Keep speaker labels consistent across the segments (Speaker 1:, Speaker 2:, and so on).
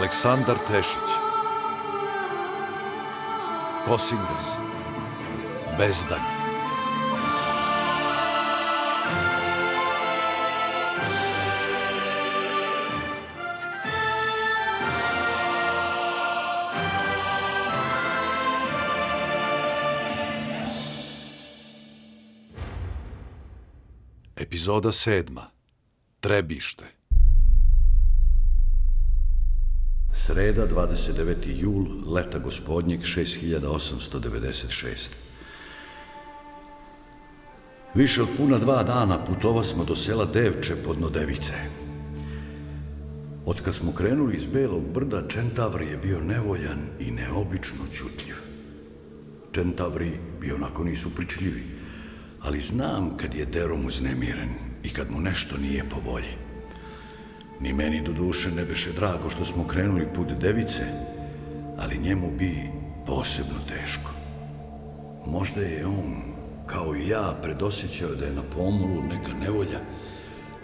Speaker 1: Aleksandar Tešić Kosingas Bezdan Epizoda sedma Trebište Sreda, 29. jul, leta gospodnjeg, 6896. Više od puna dva dana putova smo do sela Devče pod Nodevice. Otkad smo krenuli iz Belog brda, Čentavri je bio nevoljan i neobično čutljiv. Čentavri bi onako nisu pričljivi, ali znam kad je Derom uznemiren i kad mu nešto nije po volji. Ni meni do duše ne beše drago što smo krenuli put device, ali njemu bi posebno teško. Možda je on, kao i ja, predosećao da je na pomolu neka nevolja,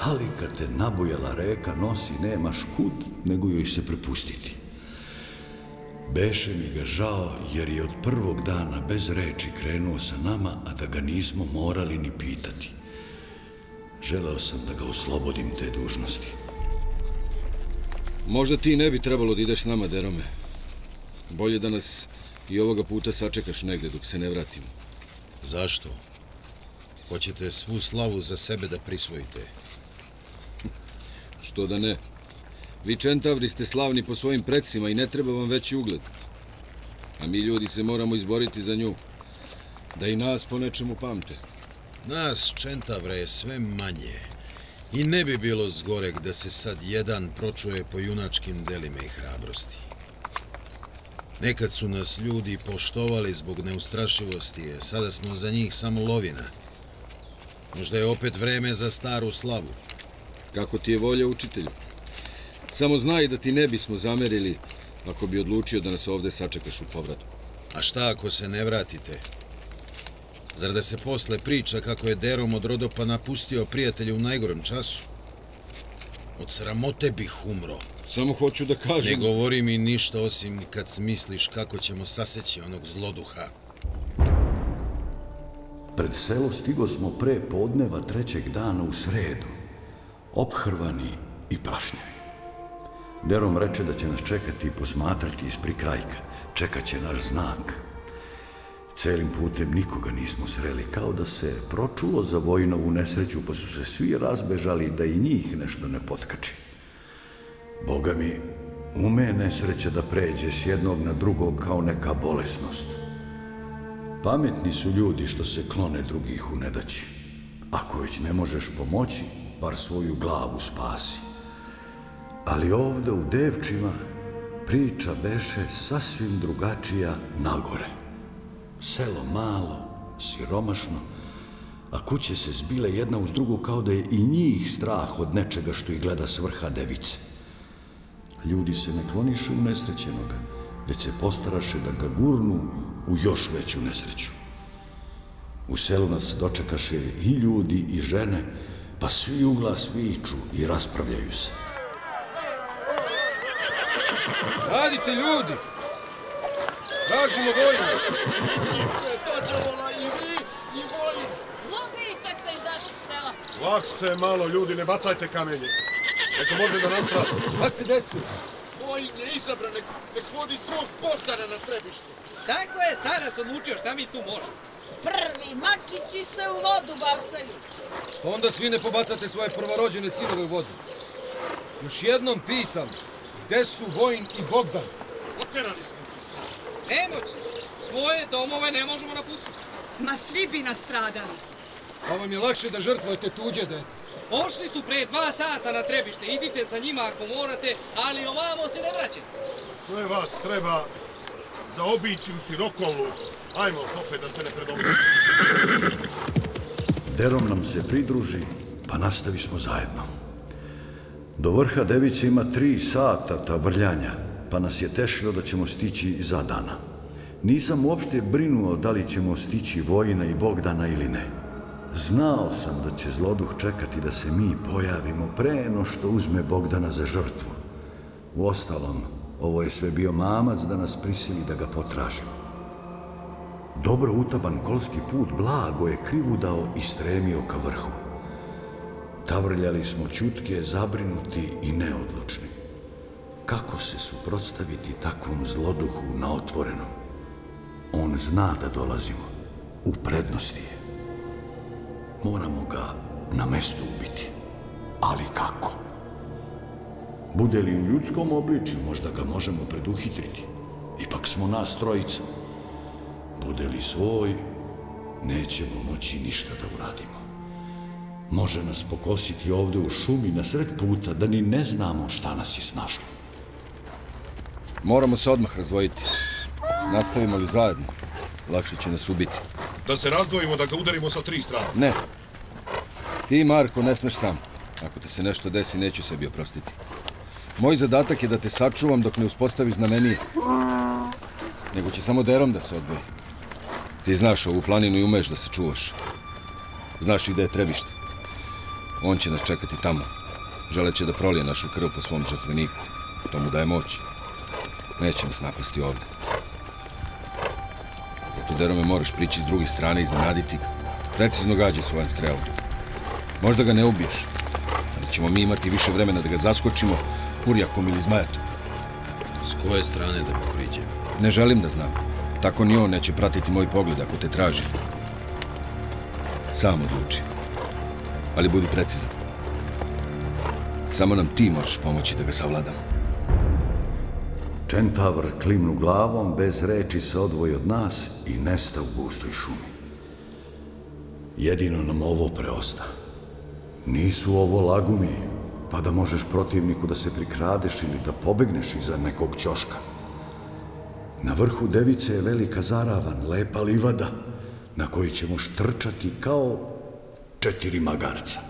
Speaker 1: ali kad te nabujala reka nosi nemaš kud, nego joj se prepustiti. Beše mi ga žao, jer je od prvog dana bez reči krenuo sa nama, a da ga nismo morali ni pitati. Želeo sam da ga oslobodim te dužnosti.
Speaker 2: Možda ti ne bi trebalo da ideš nama, Derome. Bolje da nas i ovoga puta sačekaš negde dok se ne vratimo.
Speaker 1: Zašto? Hoćete svu slavu za sebe da prisvojite?
Speaker 2: Što da ne? Vi čentavri ste slavni po svojim predsima i ne treba vam veći ugled. A mi ljudi se moramo izboriti za nju. Da i nas po nečemu pamte.
Speaker 1: Nas čentavre je sve manje. I ne bi bilo zgoreg da se sad jedan pročuje po junačkim delima i hrabrosti. Nekad su nas ljudi poštovali zbog neustrašivosti, a sada smo za njih samo lovina. Možda je opet vreme za staru slavu.
Speaker 2: Kako ti je volja, učitelju? Samo znaj da ti ne bismo zamerili ako bi odlučio da nas ovde sačekaš u povratku.
Speaker 1: A šta ako se ne vratite? Zar da se posle priča kako je derom od rodopa napustio prijatelje u najgorem času? Od sramote bih umro.
Speaker 2: Samo hoću da kažem...
Speaker 1: Ne govori mi ništa osim kad smisliš kako ćemo saseći onog zloduha. Pred selo stigo smo pre podneva trećeg dana u sredu, obhrvani i prašnjavi. Derom reče da će nas čekati i posmatrati ispri krajka. Čekat će naš znak. Celim putem nikoga nismo sreli, kao da se pročulo za vojnovu nesreću, pa su se svi razbežali da i njih nešto ne potkači. Boga mi, ume nesreća da pređe s jednog na drugog kao neka bolesnost. Pametni su ljudi što se klone drugih u nedaći. Ako već ne možeš pomoći, bar svoju glavu spasi. Ali ovde u devčima priča beše sasvim drugačija nagore. Selo malo, siromašno, a kuće se zbile jedna uz drugu kao da je i njih strah od nečega što ih gleda s vrha device. Ljudi se ne kloniše u nesrećenoga, već se postaraše da ga gurnu u još veću nesreću. U selu nas dočekaše i ljudi i žene, pa svi u glas viču i raspravljaju se.
Speaker 2: Radite ljudi, Tražimo vojnu!
Speaker 3: Tađavola i vi i vojnu!
Speaker 4: Lobijte se iz našeg sela!
Speaker 5: Lakše se malo, ljudi, ne bacajte kamenje. Neko može da nas
Speaker 1: prati. Šta se desilo?
Speaker 3: Vojn je izabran, nek, nek vodi svog potara na trebištu.
Speaker 6: Tako je starac odlučio, šta mi tu može?
Speaker 7: Prvi mačići se u vodu bacaju.
Speaker 2: Što onda svi ne pobacate svoje prvorođene sinove u vodu? Još jednom pitam, gde su Vojn i Bogdan?
Speaker 3: Oterali smo ih sad.
Speaker 6: Nemoćni Svoje domove ne možemo napustiti.
Speaker 8: Ma svi bi nastradali.
Speaker 2: Pa vam je lakše da žrtvujete tuđe dete.
Speaker 6: Ošli su pre dva sata na trebište. Idite za njima ako morate, ali ovamo se ne vraćate.
Speaker 5: Sve vas treba zaobići u širokolu. luku. Ajmo opet da se ne predomišljamo.
Speaker 1: Derom nam se pridruži, pa nastavi smo zajedno. Do vrha Device ima tri sata ta vrljanja pa nas je tešilo da ćemo stići za dana. Nisam uopšte brinuo da li ćemo stići Vojina i Bogdana ili ne. Znao sam da će zloduh čekati da se mi pojavimo pre no što uzme Bogdana za žrtvu. U ostalom, ovo je sve bio mamac da nas prisili da ga potražimo. Dobro utaban kolski put blago je krivu dao i stremio ka vrhu. Tavrljali smo čutke, zabrinuti i neodlučni kako se suprotstaviti takvom zloduhu na otvorenom. On zna da dolazimo. U prednosti je. Moramo ga na mestu ubiti. Ali kako? Bude li u ljudskom obličju, možda ga možemo preduhitriti. Ipak smo nas trojica. Bude li svoj, nećemo moći ništa da uradimo. Može nas pokositi ovde u šumi na sred puta da ni ne znamo šta nas je snašlo.
Speaker 2: Moramo se odmah razdvojiti. Nastavimo li zajedno, lakše će nas ubiti.
Speaker 5: Da se razdvojimo, da ga udarimo sa tri strane.
Speaker 2: Ne. Ti, Marko, ne smeš sam. Ako ti se nešto desi, neću sebi oprostiti. Moj zadatak je da te sačuvam dok ne uspostavi znamenije. Nego će samo derom da se odvoji. Ti znaš ovu planinu i umeš da se čuvaš. Znaš i gde je trebište. On će nas čekati tamo. Želeće da prolije našu krv po svom žrtveniku. To mu daje moć. Neće nas napasti ovde. Zato, Derome, moraš prići s druge strane i iznenaditi ga. Precizno gađaj svojim strelom. Možda ga ne ubiješ, ali ćemo mi imati više vremena da ga zaskočimo kurjakom ili zmajatom.
Speaker 1: S koje strane da mu
Speaker 2: Ne želim da znam. Tako ni on neće pratiti moj pogled ako te traži. Sam odluči. Ali budi precizan. Samo nam ti možeš pomoći da ga savladamo.
Speaker 1: Kentavr klimnu glavom, bez reči se odvoji od nas i nesta u gustoj šumi. Jedino nam ovo preosta. Nisu ovo lagumi, pa da možeš protivniku da se prikradeš ili da pobegneš iza nekog ćoška. Na vrhu device je velika zaravan, lepa livada, na kojoj ćemo štrčati kao četiri magarca.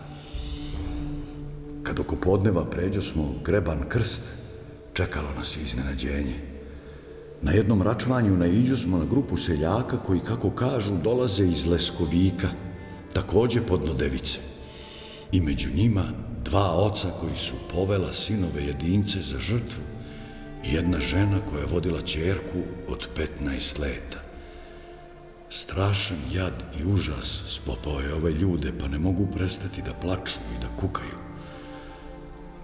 Speaker 1: Kad oko podneva pređo smo greban krst, Čekalo nas je iznenađenje. Na jednom račvanju na Iđu smo na grupu seljaka koji, kako kažu, dolaze iz Leskovika, takođe pod Nodevice. I među njima dva oca koji su povela sinove jedince za žrtvu i jedna žena koja je vodila čerku od 15 leta. Strašan jad i užas spopao je ove ljude, pa ne mogu prestati da plaču i da kukaju.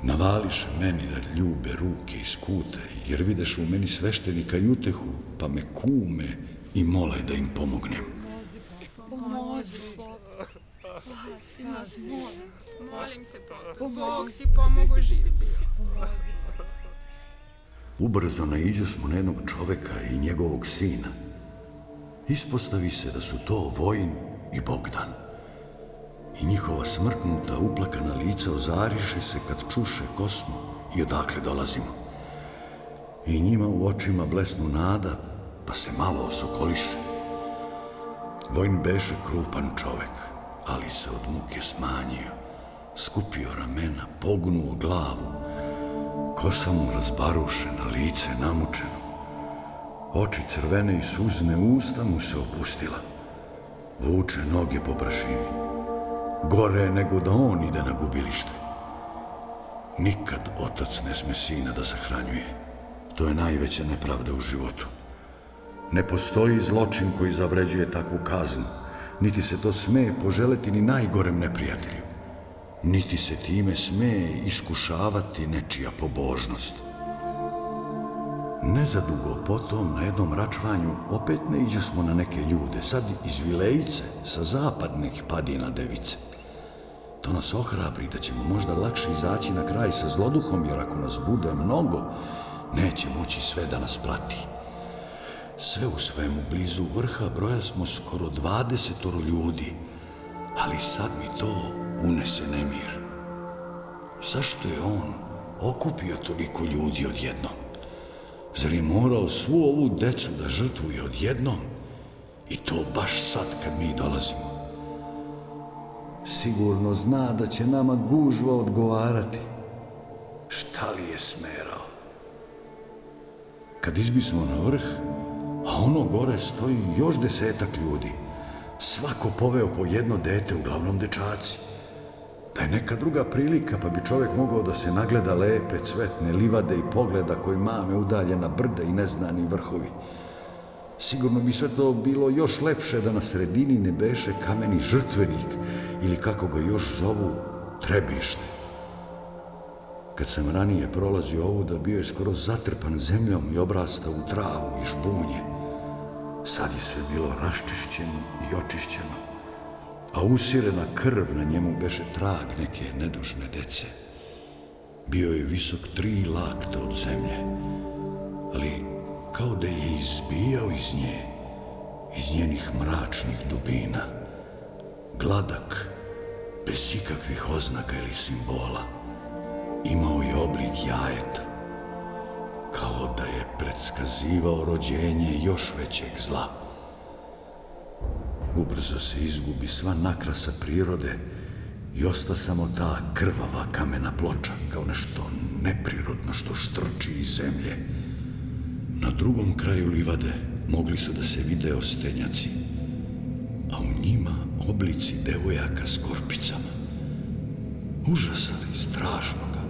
Speaker 1: Navališe meni da ljube ruke i skute, jer videš u meni sveštenika i utehu, pa me kume i mole da im pomognem. Pomozi,
Speaker 9: Spasi nas, molim.
Speaker 10: Molim te, Bog ti pomogu živi.
Speaker 1: Ubrzo naiđo smo na jednog čoveka i njegovog sina. Ispostavi se da su to Vojin i Bogdan i njihova smrknuta uplakana lica ozariše se kad čuše ko i odakle dolazimo. I njima u očima blesnu nada, pa se malo osokoliše. Vojn beše krupan čovek, ali se od muke smanjio. Skupio ramena, pognuo glavu. Kosa mu razbarušena, lice namučeno. Oči crvene i suzne usta mu se opustila. Vuče noge po prašini gore nego da on ide na gubilište. Nikad otac ne sme sina da sahranjuje. To je najveća nepravda u životu. Ne postoji zločin koji zavređuje takvu kaznu, niti se to sme poželeti ni najgorem neprijatelju, niti se time sme iskušavati nečija pobožnost. Nezadugo potom, na jednom račvanju, opet ne iđe smo na neke ljude, sad iz Vilejice, sa zapadnih padina Device. To nas ohrabri da ćemo možda lakše izaći na kraj sa zloduhom, jer ako nas bude mnogo, neće moći sve da nas prati. Sve u svemu, blizu vrha broja smo skoro dvadesetoro ljudi, ali sad mi to unese nemir. Zašto je on okupio toliko ljudi odjednom? Zar je morao svu ovu decu da žrtvuje odjednom? I to baš sad kad mi dolazimo sigurno zna da će nama gužva odgovarati. Šta li je smerao? Kad izbismo na vrh, a ono gore stoji još desetak ljudi, svako poveo po jedno dete, uglavnom dečaci. Da je neka druga prilika, pa bi čovek mogao da se nagleda lepe, cvetne livade i pogleda koji mame udalje na brda i neznani vrhovi. Sigurno bi sve to bilo još lepše da na sredini ne beše kameni žrtvenik ili kako ga još zovu trebište. Kad sam ranije prolazio ovu da bio je skoro zatrpan zemljom i obrasta u travu i špunje. Sad je sve bilo raščišćeno i očišćeno, a usirena krv na njemu beše trag neke nedužne dece. Bio je visok tri lakta od zemlje, ali kao da je izbijao iz nje, iz njenih mračnih dubina. Gladak, bez ikakvih oznaka ili simbola, imao je oblik jajeta, kao da je predskazivao rođenje još većeg zla. Ubrzo se izgubi sva nakrasa prirode i osta samo ta krvava kamena ploča, kao nešto neprirodno što štrči iz zemlje Na drugom kraju livade mogli su da se vide ostenjaci, a u njima oblici devojaka s korpicama. Užasan i strašnoga.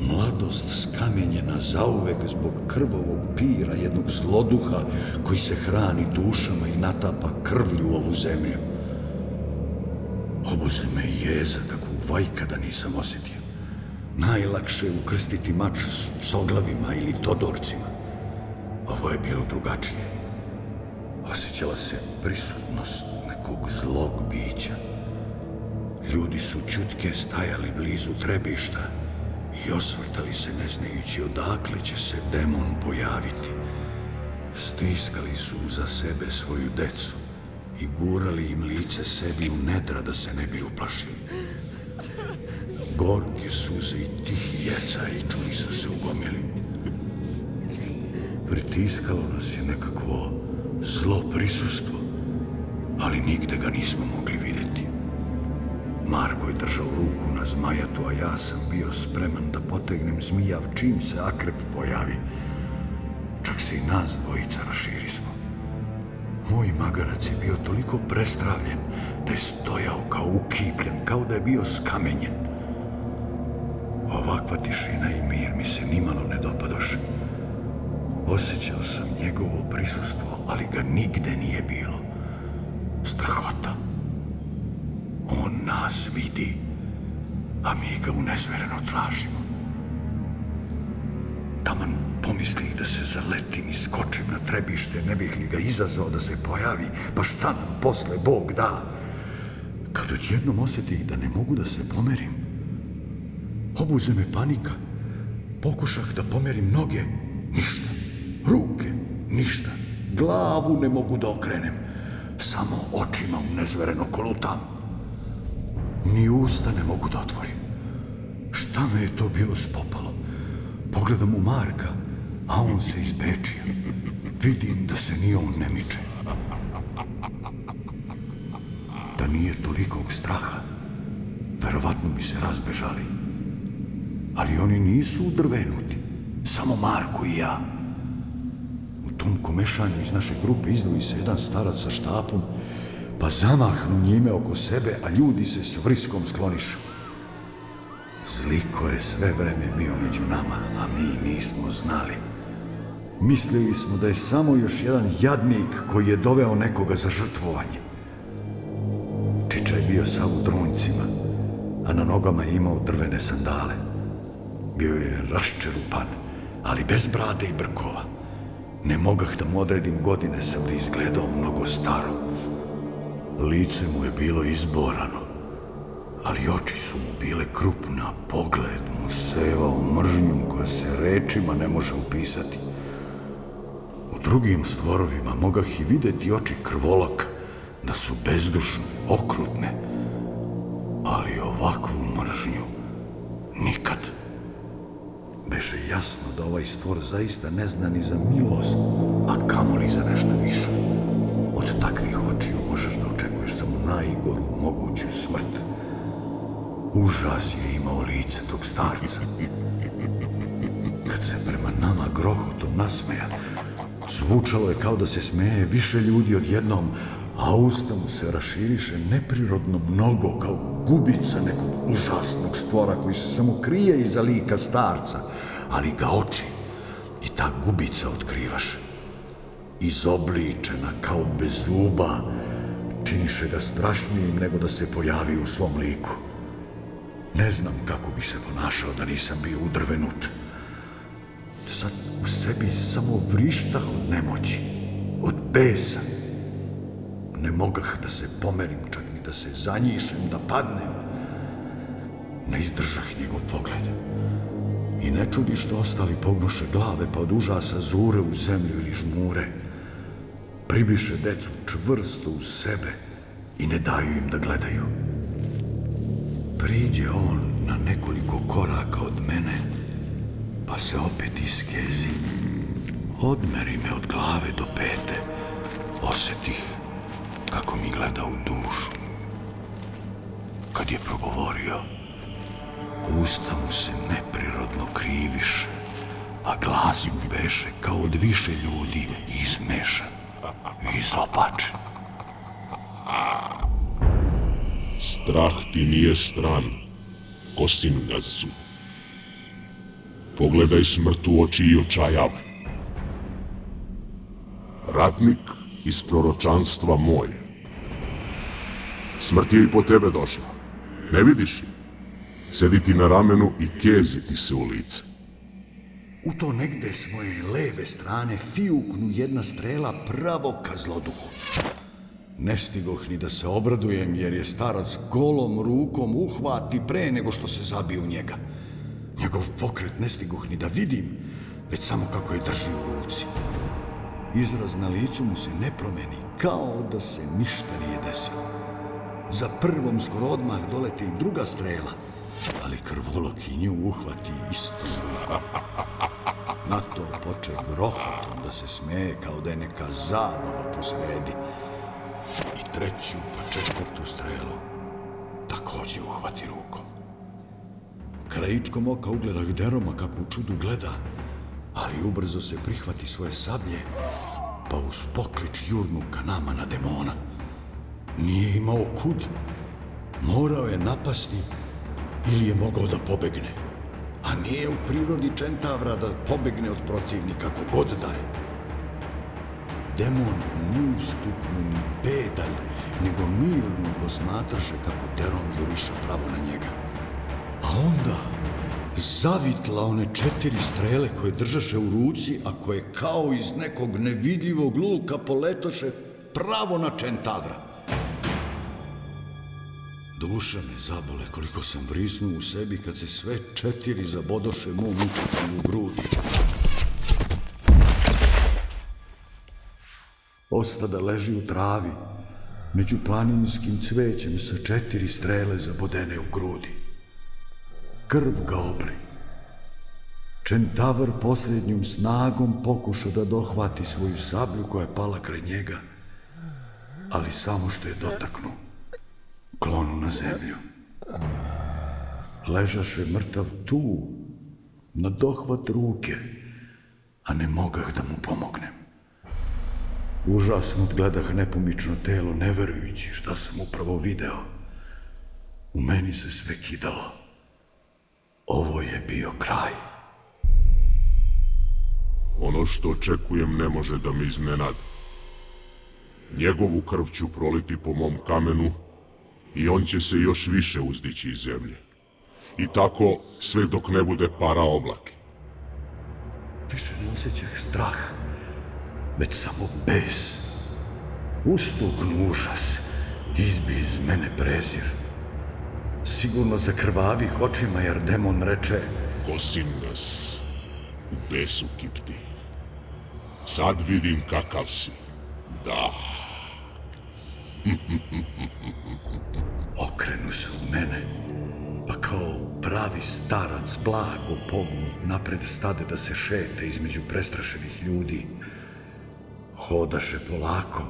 Speaker 1: Mladost skamenjena zauvek zbog krvovog pira jednog zloduha koji se hrani dušama i natapa krvlju ovu zemlju. Obuze me jeza kako vajka da nisam osetio. Najlakše je ukrstiti mač s oglavima ili todorcima. Ovo je bilo drugačije. Osjećala se prisutnost nekog zlog bića. Ljudi su čutke stajali blizu trebišta i osvrtali se ne znajući odakle će se demon pojaviti. Stiskali su za sebe svoju decu i gurali im lice sebi u nedra da se ne bi uplašili. Gorke suze i tihi jeca i čuli su se ugomili pritiskalo nas je nekakvo zlo prisustvo, ali nigde ga nismo mogli videti. Marko je držao ruku na zmajatu, a ja sam bio spreman da potegnem zmijav čim se akrep pojavi. Čak se i nas dvojica raširi smo. Moj magarac je bio toliko prestravljen da je stojao kao ukipljen, kao da je bio skamenjen. Ovakva tišina i mir mi se nimalo ne dopadoše. Osjećao sam njegovo prisustvo, ali ga nigde nije bilo. Strahota. On nas vidi, a mi ga unezmereno tražimo. Taman pomislih da se zaletim i skočim na trebište, ne bih li ga izazvao da se pojavi, pa šta nam posle Bog da? Kad odjednom osjetih da ne mogu da se pomerim, obuze me panika. Pokušah da pomerim noge, ništa ruke, ništa. Glavu ne mogu da okrenem. Samo očima u nezvereno kolutam. Ni usta ne mogu da otvorim. Šta me je to bilo spopalo? Pogledam u Marka, a on se ispečio. Vidim da se ni on ne miče. Da nije tolikog straha, verovatno bi se razbežali. Ali oni nisu udrvenuti, samo Marko i ja tom komešanju iz naše grupe izdvoji se jedan starac sa štapom, pa zamahnu njime oko sebe, a ljudi se s vriskom sklonišu. Zliko je sve vreme bio među nama, a mi nismo znali. Mislili smo da je samo još jedan jadnik koji je doveo nekoga za žrtvovanje. Čiča je bio sav u droncima, a na nogama je imao drvene sandale. Bio je raščerupan, ali bez brade i brkova. Ne mogah da mu odredim godine, sam da izgledao mnogo staro. Lice mu je bilo izborano, ali oči su mu bile krupne, a pogled mu sevao mržnjom koja se rečima ne može upisati. U drugim stvorovima mogah i videti oči krvolaka, da su bezdušne, okrutne, ali ovakvu mržnju nikad. Beše jasno da ovaj stvor zaista ne zna ni za milost, a kamoli za nešto više. Od takvih očiju možeš da očekuješ samo najgoru moguću smrt. Užas je imao lice tog starca. Kad se prema nama grohotom nasmeja, zvučalo je kao da se smeje više ljudi od jednom, a usta mu se raširiše neprirodno mnogo kao gubica nekog užasnog stvora koji se samo krije iza lika starca, ali ga oči i ta gubica otkrivaše. Izobličena kao bez zuba, činiše ga strašnijim nego da se pojavi u svom liku. Ne znam kako bi se ponašao da nisam bio udrvenut. Sad u sebi samo vrištah od nemoći, od besa, Ne mogah da se pomerim, čak ni da se zanjišem, da padnem. Ne izdržah njegov pogled. I ne čudi što ostali pognuše glave, pa od užasa zure u zemlju ili žmure. Pribiše decu čvrsto u sebe i ne daju im da gledaju. Priđe on na nekoliko koraka od mene, pa se opet iskezi. Odmeri me od glave do pete, osetih kako mi gleda u dušu. Kad je progovorio, usta mu se neprirodno kriviše, a glas mu beše kao od više ljudi izmešan i izopačen.
Speaker 11: Strah ti nije stran, kosim gazu. Pogledaj smrt u oči i očajavaj. Ratnik iz proročanstva moje. Smrt je i po tebe došla. Ne vidiš je? Sedi ti na ramenu i kezi ti se u lice.
Speaker 1: U to negde s moje leve strane fiuknu jedna strela pravo ka zloduhu. Ne stigoh ni da se obradujem jer je starac golom rukom uhvati pre nego što se zabije u njega. Njegov pokret ne stigoh ni da vidim, već samo kako je drži u ruci. Izraz na licu mu se ne promeni, kao da se ništa nije desilo. Za prvom skoro odmah doleti i druga strela, ali krvolok i nju uhvati istom rukom. Na to poče grohotom da se smeje kao da je neka zabava posredi. I treću pa četvrtu strelu takođe uhvati rukom. Krajičkom oka ugleda gderoma kako u čudu gleda, ali ubrzo se prihvati svoje sablje, pa uz poklič jurnu ka nama na demona. Nije imao kud, morao je napasti ili je mogao da pobegne. A nije u prirodi čentavra da pobegne od protivnika kako god da je. Demon neustupno ni pedalj, nego mirno posmatraše kako terom juriša pravo na njega. A onda zavitla one četiri strele koje držaše u ruci, a koje kao iz nekog nevidljivog lulka poletoše pravo na čentavra. Duša me zabole koliko sam vrisnuo u sebi kad se sve četiri zabodoše mom učitelju u grudi. da leži u travi, među planinskim cvećem sa četiri strele zabodene u grudi krv ga obri. Čentavr posljednjom snagom pokušao da dohvati svoju sablju koja je pala kraj njega, ali samo što je dotaknu, klonu na zemlju. Ležaše mrtav tu, na dohvat ruke, a ne mogah da mu pomognem. Užasno gledah nepomično telo, ne verujući šta sam upravo video. U meni se sve kidalo. Ovo je bio kraj.
Speaker 11: Ono što očekujem ne može da me iznenadi. Njegovu krv ću proliti po mom kamenu i on će se još više uzdići iz zemlje. I tako sve dok ne bude para oblake.
Speaker 1: Više ne osjećah strah, već samo bes. Ustupno užas izbi iz mene prezir. Sigurno zakrvavih očima, jer demon reče...
Speaker 11: Kosim nas, u besu kipti. Sad vidim kakav si. Da.
Speaker 1: Okrenu se u mene, pa kao pravi starac blago pognut napred stade da se šete između prestrašenih ljudi. Hodaše polako,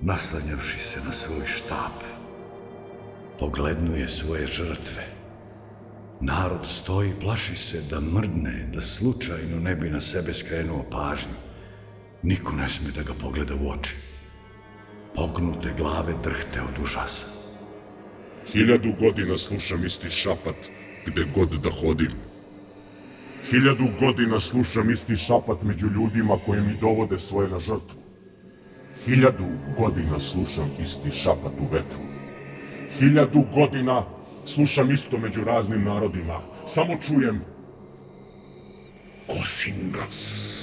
Speaker 1: naslanjavši se na svoj štap poglednuje svoje žrtve. Narod stoji plaši se da mrdne, da slučajno ne bi na sebe skrenuo pažnju. Niko ne sme da ga pogleda u oči. Pognute glave drhte od užasa.
Speaker 11: Hiljadu godina slušam isti šapat, gde god da hodim. Hiljadu godina slušam isti šapat među ljudima koji mi dovode svoje na žrtvu. Hiljadu godina slušam isti šapat u vetru. Hiljadu godina slušam isto među raznim narodima. Samo čujem... Kosingas.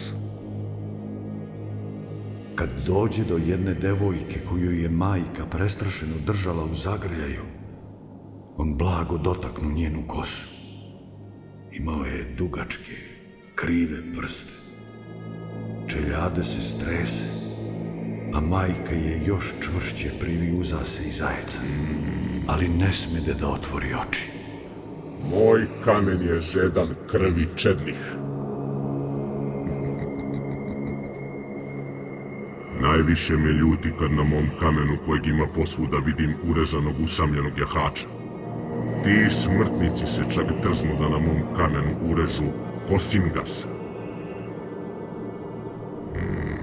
Speaker 1: Kad dođe do jedne devojke koju je majka prestrašeno držala u zagrljaju, on blago dotaknu njenu kosu. Imao je dugačke, krive prste. Čeljade se strese a majka je još čvršće privijuza se i zajeca, ali ne smede da, da otvori oči.
Speaker 11: Moj kamen je žedan krvi čednih. Najviše me ljuti kad na mom kamenu kojeg ima posvuda vidim urezanog usamljenog jahača. Ti smrtnici se čak drznu da na mom kamenu urežu Kosingasa. Hmm.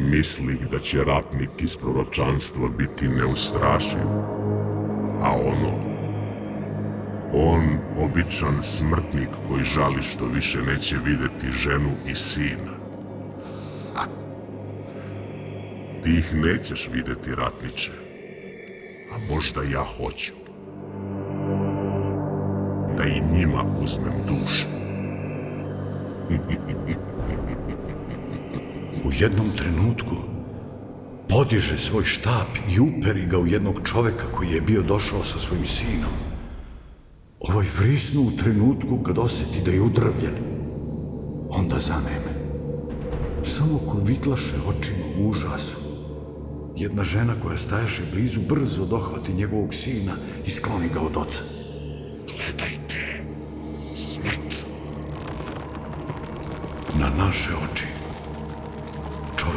Speaker 11: mislih da će ratnik iz proročanstva biti neustrašiv. A ono, on, običan smrtnik koji žali što više neće videti ženu i sina. Ha. Ti ih nećeš videti, ratniče. A možda ja hoću. Da i njima uzmem duše.
Speaker 1: u jednom trenutku podiže svoj štap i uperi ga u jednog čoveka koji je bio došao sa svojim sinom. Ovaj vrisnu u trenutku kad oseti da je udrvljen. Onda zaneme. Samo kovitlaše očima u užasu. Jedna žena koja stajaše blizu brzo dohvati njegovog sina i skloni ga od oca. Gledajte, smrt. Na naše oči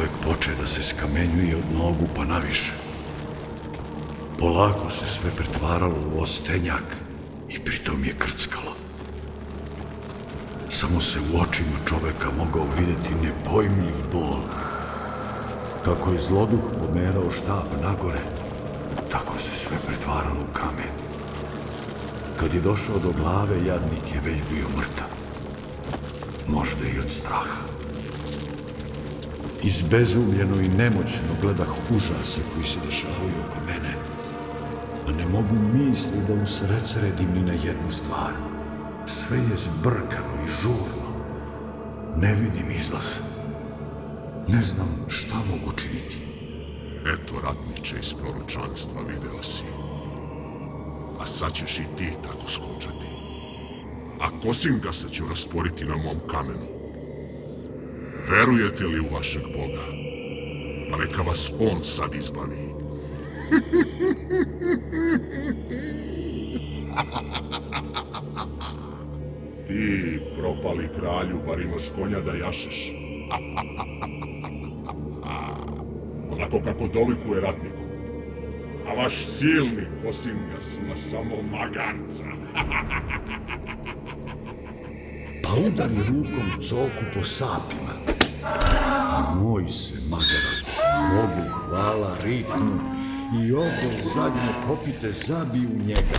Speaker 1: čovek poče da se skamenjuje od nogu pa naviše. Polako se sve pretvaralo u ostenjak i pritom je krckalo. Samo se u očima čoveka mogao videti nepojmljiv bol. Kako je zloduh pomerao štap nagore, tako se sve pretvaralo u kamen. Kad je došao do glave, jadnik je već bio mrtav. Možda i od straha. Izbezumljeno i nemoćno gledah užase koji se dešavaju oko mene, a ne mogu misli da usredsredim ni na jednu stvar. Sve je zbrkano i žurno. Ne vidim izlaz. Ne znam šta mogu činiti.
Speaker 11: Eto, ratniče iz proročanstva video si. A sad ćeš i ti tako skončati. A Kosinga se ću rasporiti na mom kamenu. Verujete li u vašeg Boga? Pa neka vas on sad izbavi. Ti, propali kralju, bar imaš konja da jašeš. Onako kako dolikuje ratniku. A vaš silni kosingas na samo magarca.
Speaker 1: pa udari rukom coku po sapima. Moj se, magarac, Bogu hvala ritmu i ovo zadnje kopite zabi u njega.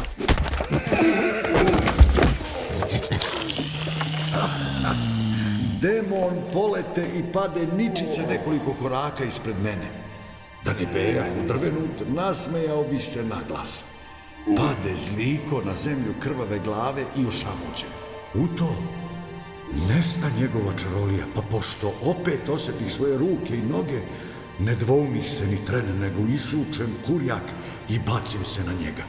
Speaker 1: Demon polete i pade ničice nekoliko koraka ispred mene. Da ne beja u drvenut, nasmejao bi se na glas. Pade zliko na zemlju krvave glave i ošamućen. U to nesta njegova čarolija, pa pošto opet osetih svoje ruke i noge, ne dvoumih se ni tren, nego isučem kurjak i bacim se na njega.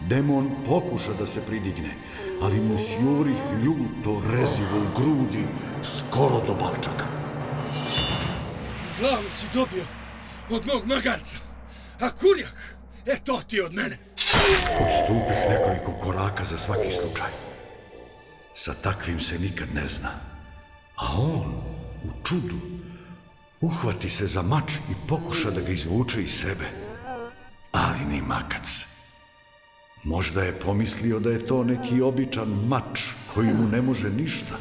Speaker 1: Demon pokuša da se pridigne, ali mu sjurih ljuto rezivo u grudi, skoro do balčaka.
Speaker 12: Glavu si dobio od mog magarca, a kurjak, e to ti od mene.
Speaker 1: Odstupih nekoliko koraka za svaki slučaj. Sa takvim se nikad ne zna. A on, u čudu, uhvati se za mač i pokuša da ga izvuče iz sebe. Ali ni makac. Možda je pomislio da je to neki običan mač koji mu ne može ništa.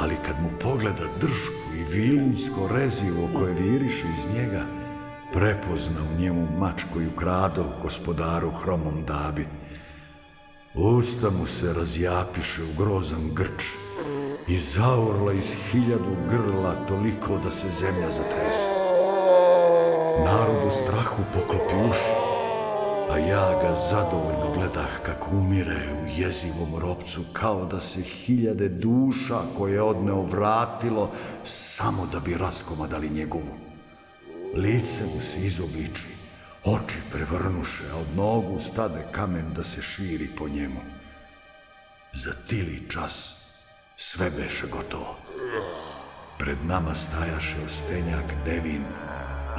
Speaker 1: Ali kad mu pogleda dršku i vilinsko rezivo koje viriše iz njega, prepozna u njemu mač koju krado gospodaru Hromom Dabi Usta mu se razjapiše u grozan grč i zaorla iz hiljadu grla toliko da se zemlja zatrese. Narod u strahu poklopi uši, a ja ga zadovoljno gledah kako umire u jezivom ropcu, kao da se hiljade duša koje je odneo vratilo samo da bi raskomadali njegovu. Lice mu se izobliči, Oči prevrnuše, a od nogu stade kamen da se širi po njemu. Za tili čas sve beše gotovo. Pred nama stajaše ostenjak Devin,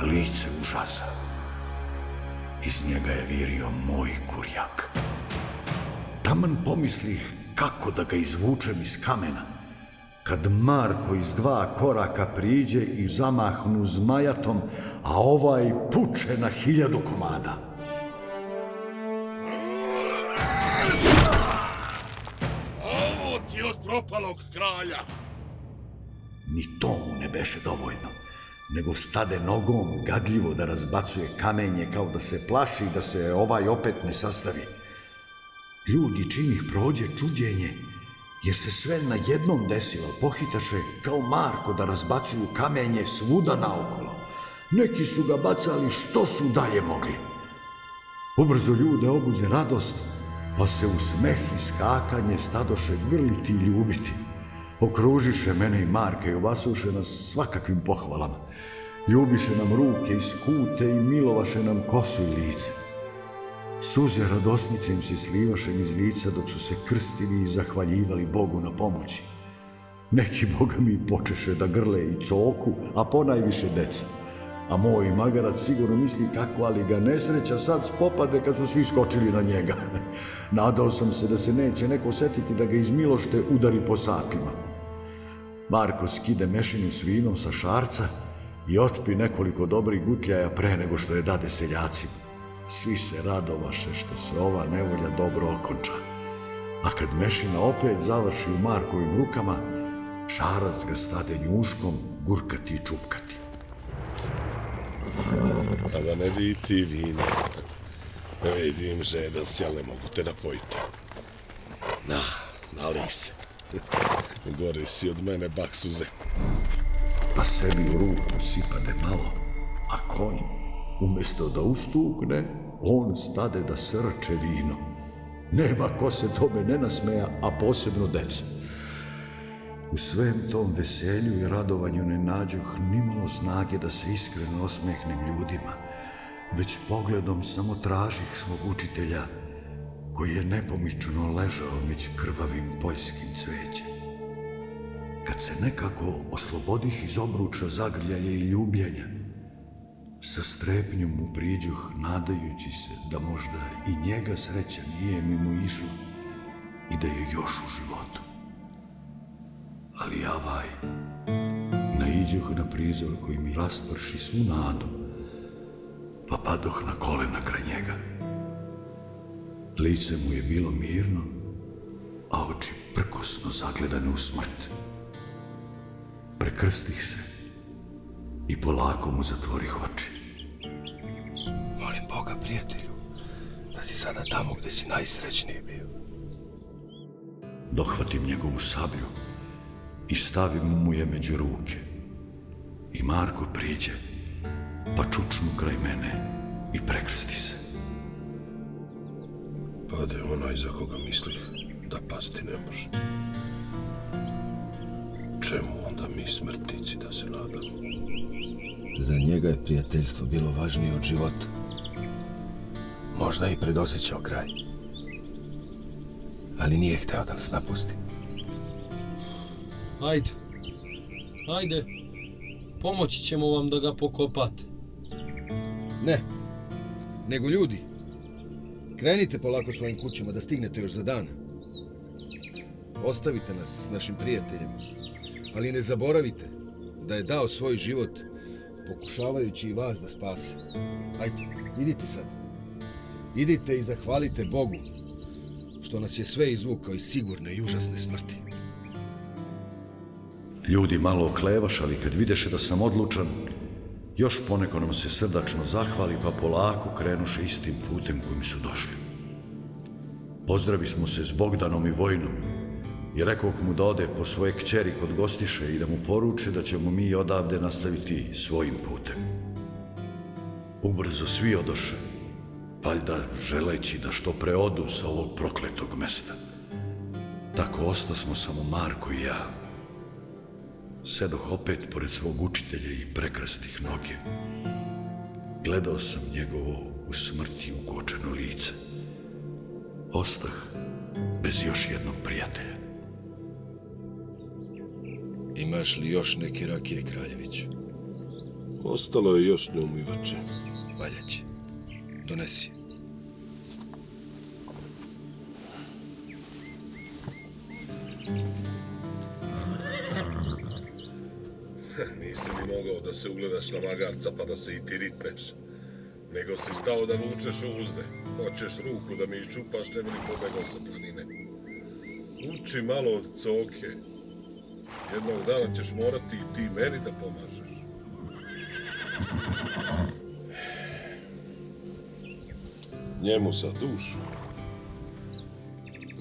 Speaker 1: lice užasa. Iz njega je virio moj kurjak. Taman pomislih kako da ga izvučem iz kamena. Kad Marko iz dva koraka priđe i zamahnu zmajatom, a ovaj puče na hiljadu komada.
Speaker 13: Ovo ti od propalog kralja!
Speaker 1: Ni to mu ne beše dovoljno, nego stade nogom gadljivo da razbacuje kamenje kao da se plaši da se ovaj opet ne sastavi. Ljudi čim ih prođe čuđenje, jer se sve na jednom desilo, pohitaše kao Marko da razbacuju kamenje svuda naokolo. Neki su ga bacali što su dalje mogli. Ubrzo ljude obuze radost, pa se u smeh i skakanje stadoše grliti i ljubiti. Okružiše mene i Marka i obasuše nas svakakvim pohvalama. Ljubiše nam ruke i skute i milovaše nam kosu i lice. Suze radosnice im se slivaše iz lica dok su se krstili i zahvaljivali Bogu na pomoći. Neki boga mi počeše da grle i coku, a ponajviše deca. A moj magarac sigurno misli kako, ali ga nesreća sad spopade kad su svi skočili na njega. Nadao sam se da se neće neko setiti da ga iz milošte udari po sapima. Marko skide mešinu s vinom sa šarca i otpi nekoliko dobrih gutljaja pre nego što je dade seljacima. Svi se radovaše što se ova nevolja dobro okonča. A kad Mešina opet završi u Markovim rukama, Šarac ga stade njuškom gurkati i čupkati.
Speaker 14: A da ne bi ti vina, vidim žedan si, ali ne mogu te napojiti. Da Na, nalij se. Gore si od mene bak suze.
Speaker 1: Pa sebi u ruku sipade malo, a konj umesto da ustukne, on stade da srče vino. Nema ko se tome ne nasmeja, a posebno deca. U svem tom veselju i radovanju ne nađoh nimalo snage da se iskreno osmehnem ljudima, već pogledom samo tražih svog učitelja, koji je nepomično ležao među krvavim poljskim cvećem. Kad se nekako oslobodih iz obruča zagrljaja i ljubljanja, Sa strepnjom mu priđoh, nadajući se da možda i njega sreća nije mimo išla i da je još u životu. Ali ja vaj, naiđoh na prizor koji mi rasprši svu nadu, pa padoh na kolena kraj njega. Lice mu je bilo mirno, a oči prkosno zagledane u smrt. Prekrstih se i polako mu zatvorih oči prijatelju, da si sada tamo gde si najsrećniji bio. Dohvatim njegovu sablju i stavim mu je među ruke. I Marko priđe, pa čučnu kraj mene i prekrsti se.
Speaker 15: Pade onaj za koga mislih da pasti ne može. Čemu onda mi smrtnici da se nadamo?
Speaker 1: Za njega je prijateljstvo bilo važnije od života. Možda i predosećao kraj. Ali nije hteo da nas napusti.
Speaker 2: Ajde. Ajde. Pomoći ćemo vam da ga pokopate. Ne. Nego ljudi. Krenite polako svojim kućama da stignete još za dan. Ostavite nas s našim prijateljem. Ali ne zaboravite da je dao svoj život pokušavajući i vas da spase. Ajde, idite sad. Idite i zahvalite Bogu što nas je sve izvukao iz sigurne i užasne smrti.
Speaker 1: Ljudi malo oklevaš, ali kad videše da sam odlučan, još poneko nam se srdačno zahvali, pa polako krenuše istim putem kojim su došli. Pozdravi smo se s Bogdanom i Vojnom i rekao mu da ode po svoje kćeri kod gostiše i da mu poruče da ćemo mi odavde nastaviti svojim putem. Ubrzo svi odoše, valjda želeći da što pre odu sa ovog prokletog mesta. Tako ostasmo samo Marko i ja. Sedoh opet pored svog učitelja i prekrasnih noge. Gledao sam njegovo u smrti ukočeno lice. Ostah bez još jednog prijatelja.
Speaker 16: Imaš li još neke rakije, Kraljević?
Speaker 17: Ostalo je još neumivače. Valjaći.
Speaker 2: Donesi.
Speaker 17: Nisi ni mogao da se ugledaš na magarca pa da se i ti ritneš. Nego si stao da vučeš uzde. Hoćeš ruku da mi iščupaš, ne bi li pobegao sa planine. Uči malo od coke. Jednog dana ćeš morati i ti meni da pomažeš.
Speaker 11: Njemu za dušu,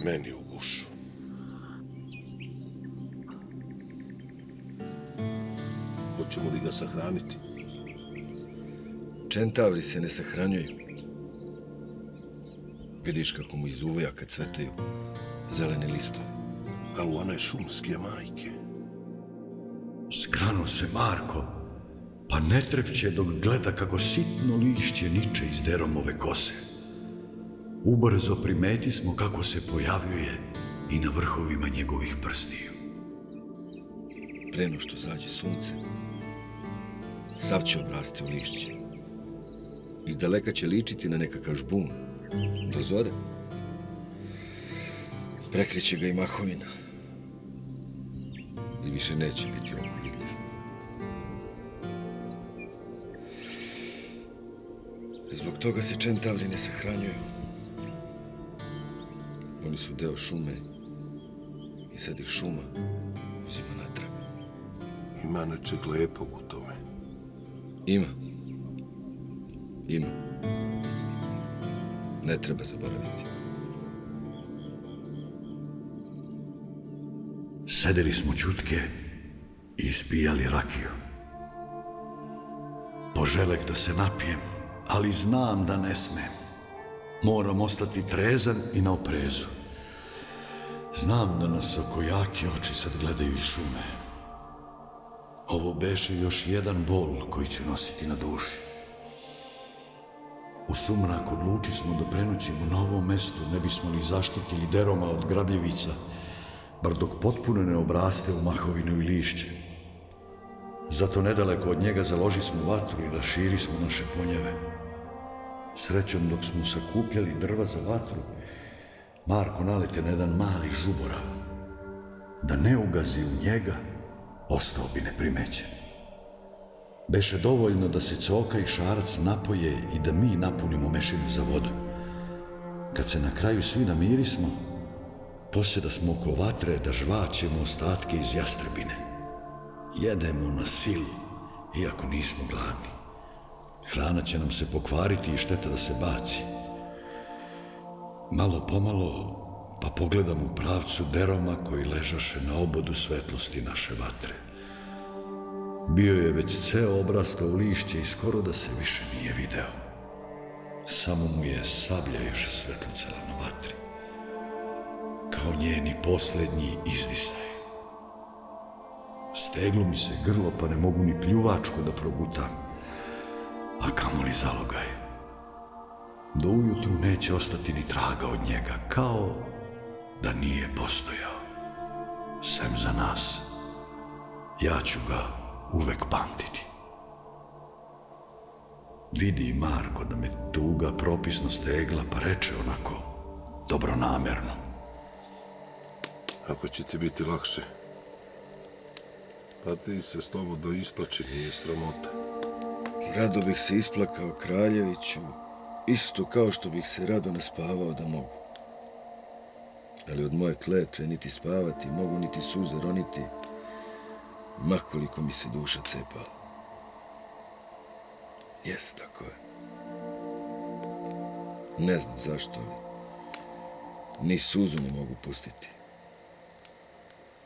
Speaker 11: meni u gušu.
Speaker 2: Hoćemo li ga sahraniti? Čentavri se ne sahranjuju. Vidiš kako mu iz uvoja kad cvetaju zelene listove.
Speaker 11: Kao one šumske majke.
Speaker 1: Skrano se, Marko, pa ne trepće dok gleda kako sitno lišće niče iz deromove kose ubrzo primeti smo kako se pojavljuje i na vrhovima njegovih prstiju.
Speaker 2: Preno što zađe sunce, sav će obrasti u lišće. Iz daleka će ličiti na nekakav žbun, do zore. Prekriće ga i mahovina. I više neće biti oko vidljiv. Zbog toga se čentavri ne sahranjuju. Oni su deo šume i sad ih šuma uzima natrag.
Speaker 17: Ima nečeg lepog u tome.
Speaker 2: Ima. Ima. Ne treba zaboraviti.
Speaker 1: Sedeli smo čutke i ispijali rakiju. Poželek da se napijem, ali znam da ne smem. Moram ostati trezan i na oprezu. Znam da nas oko jake oči sad gledaju iz šume. Ovo beše još jedan bol koji ću nositi na duši. U sumrak odluči smo da prenoćemo na ovom mestu, ne bismo li zaštitili deroma od grabljivica, bar dok potpuno ne obraste u mahovinu i lišće. Zato nedaleko od njega založi smo vatru i raširi smo naše ponjeve. Srećom dok smo sakupljali drva za vatru, Marko nalete na jedan mali žubora. Da ne ugazi u njega, ostao bi neprimećen. Beše dovoljno da se coka i šarac napoje i da mi napunimo mešinu za vodu. Kad se na kraju svi namirismo, posjeda smo oko vatre da žvaćemo ostatke iz jastrbine. Jedemo na silu, iako nismo gladni. Hrana će nam se pokvariti i šteta da se baci. Malo pomalo, pa pogledam u pravcu deroma koji ležaše na obodu svetlosti naše vatre. Bio je već ceo obrastao lišće i skoro da se više nije video. Samo mu je sablja još svetlucala na vatri. Kao njeni poslednji izdisaj. Steglo mi se grlo, pa ne mogu ni pljuvačku da progutam, a kamoli zalogaj do ujutru neće ostati ni traga od njega, kao da nije postojao, sem za nas. Ja ću ga uvek pamtiti. Vidi Marko da me tuga propisno stegla, pa reče onako, dobronamerno.
Speaker 17: Ako će ti biti lakše, pa ti se slobodno isplači, nije sramota.
Speaker 2: Rado bih se isplakao Kraljeviću, isto kao što bih se rado naspavao da mogu. Ali od moje kletve niti spavati mogu, niti suze roniti, makoliko mi se duša cepala. Jes, tako je. Ne znam zašto, ali ni suzu ne mogu pustiti.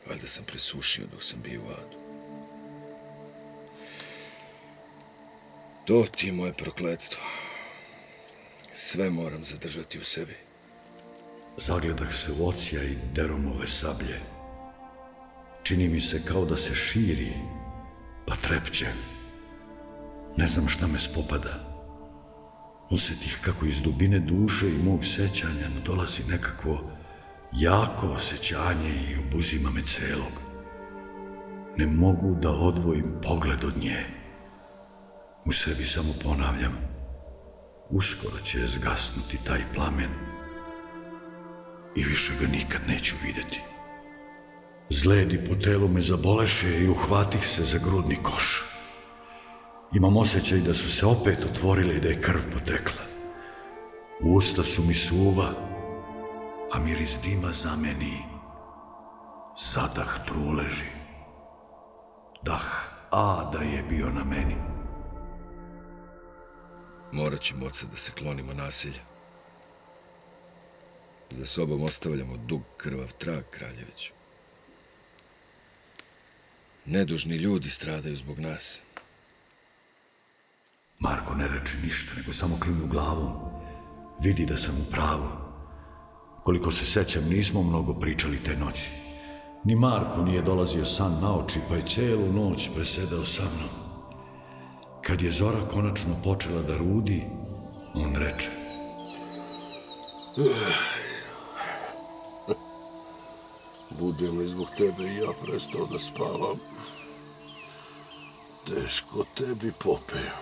Speaker 2: Valjda sam presušio dok sam bio u adu. To ti moje prokledstvo. Sve moram zadržati u sebi.
Speaker 1: Zagledah se u ocija i deromove sablje. Čini mi se kao da se širi, pa trepće. Ne znam šta me spopada. Osetih kako iz dubine duše i mog sećanja dolazi nekakvo jako osjećanje i obuzima me celog. Ne mogu da odvojim pogled od nje. U sebi samo ponavljam – uskoro će zgasnuti taj plamen i više ga nikad neću videti. Zledi po telu me zaboleše i uhvatih se za grudni koš. Imam osjećaj da su se opet otvorile i da je krv potekla. usta su mi suva, a miris dima zameni zadah truleži. Dah ada je bio na meni.
Speaker 2: Morat ćemo od sada da se klonimo nasilja. Za sobom ostavljamo dug krvav trag Kraljeviću. Nedužni ljudi stradaju zbog nas.
Speaker 1: Marko ne reče ništa, nego samo klimu glavom. Vidi da sam u pravu. Koliko se sećam, nismo mnogo pričali te noći. Ni Marko nije dolazio san na oči, pa je celu noć presedao sa mnom. Kad je zora konačno počela da rudi, on reče.
Speaker 17: Budem li zbog tebe i ja prestao da spavam, teško tebi popeo.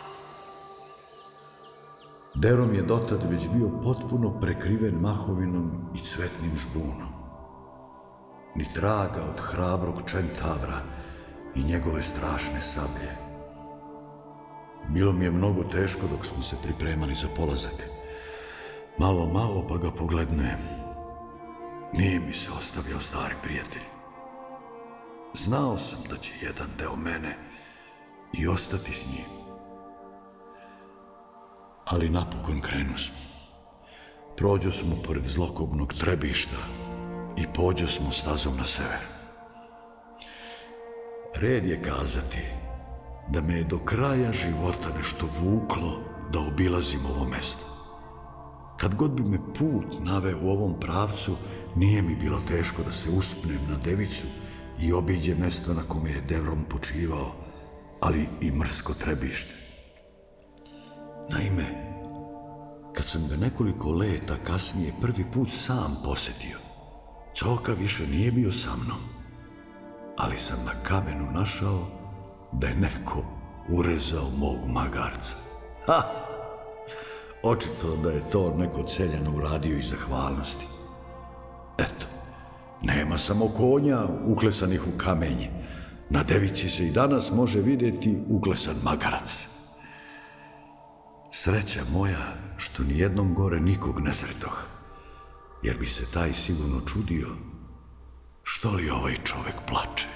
Speaker 1: Derom je dotad već bio potpuno prekriven mahovinom i cvetnim žbunom. Ni traga od hrabrog čentavra i njegove strašne sablje. Bilo mi je mnogo teško dok smo se pripremali za polazak. Malo, malo pa ga pogledne. Nije mi se ostavio stari prijatelj. Znao sam da će jedan deo mene i ostati s njim. Ali napokon krenu smo. Prođo smo pored zlokobnog trebišta i pođo smo stazom na sever. Red je kazati da me je do kraja života nešto vuklo da obilazim ovo mesto. Kad god bi me put nave u ovom pravcu, nije mi bilo teško da se uspnem na devicu i obiđe mesto na kome je devrom počivao, ali i mrsko trebište. Naime, kad sam ga nekoliko leta kasnije prvi put sam posetio, Coka više nije bio sa mnom, ali sam na kamenu našao da je neko urezao mog magarca. Ha! Očito da je to neko celjeno uradio iz zahvalnosti. Eto, nema samo konja uklesanih u kamenje. Na devici se i danas može videti uklesan magarac. Sreća moja što ni jednom gore nikog ne sretoh, jer bi se taj sigurno čudio što li ovaj čovek plače.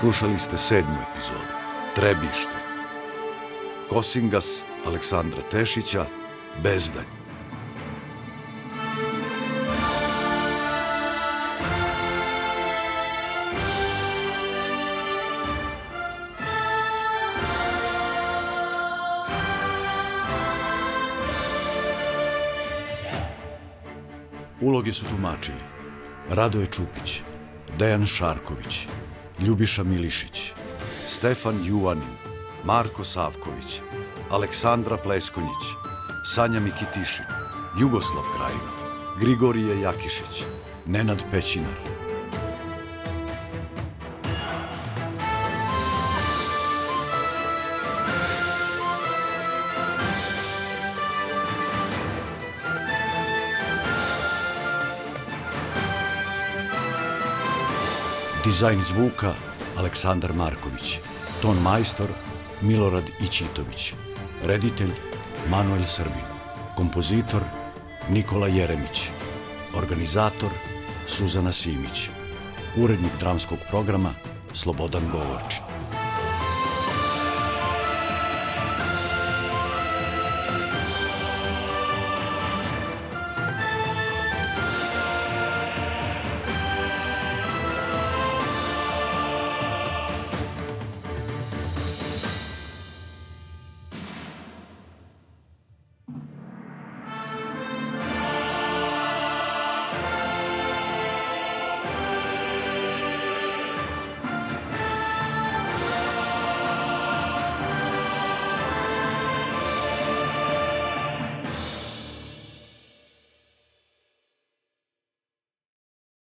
Speaker 18: Slušali ste sedmu epizodu Trebište Kosingas Aleksandra Tešića Bezdanj Uloge su tumačili Radoje Čupić, Dejan Šarković, Ljubiša Milišić, Stefan Juanin, Marko Savković, Aleksandra Pleskonjić, Sanja Mikitišin, Jugoslav Krajinov, Grigorije Jakišić, Nenad Pećinar, Dizajn zvuka Aleksandar Marković. Ton majstor Milorad Ićitović. Reditelj Manuel Srbin. Kompozitor Nikola Jeremić. Organizator Suzana Simić. Urednik dramskog programa Slobodan Govorčin.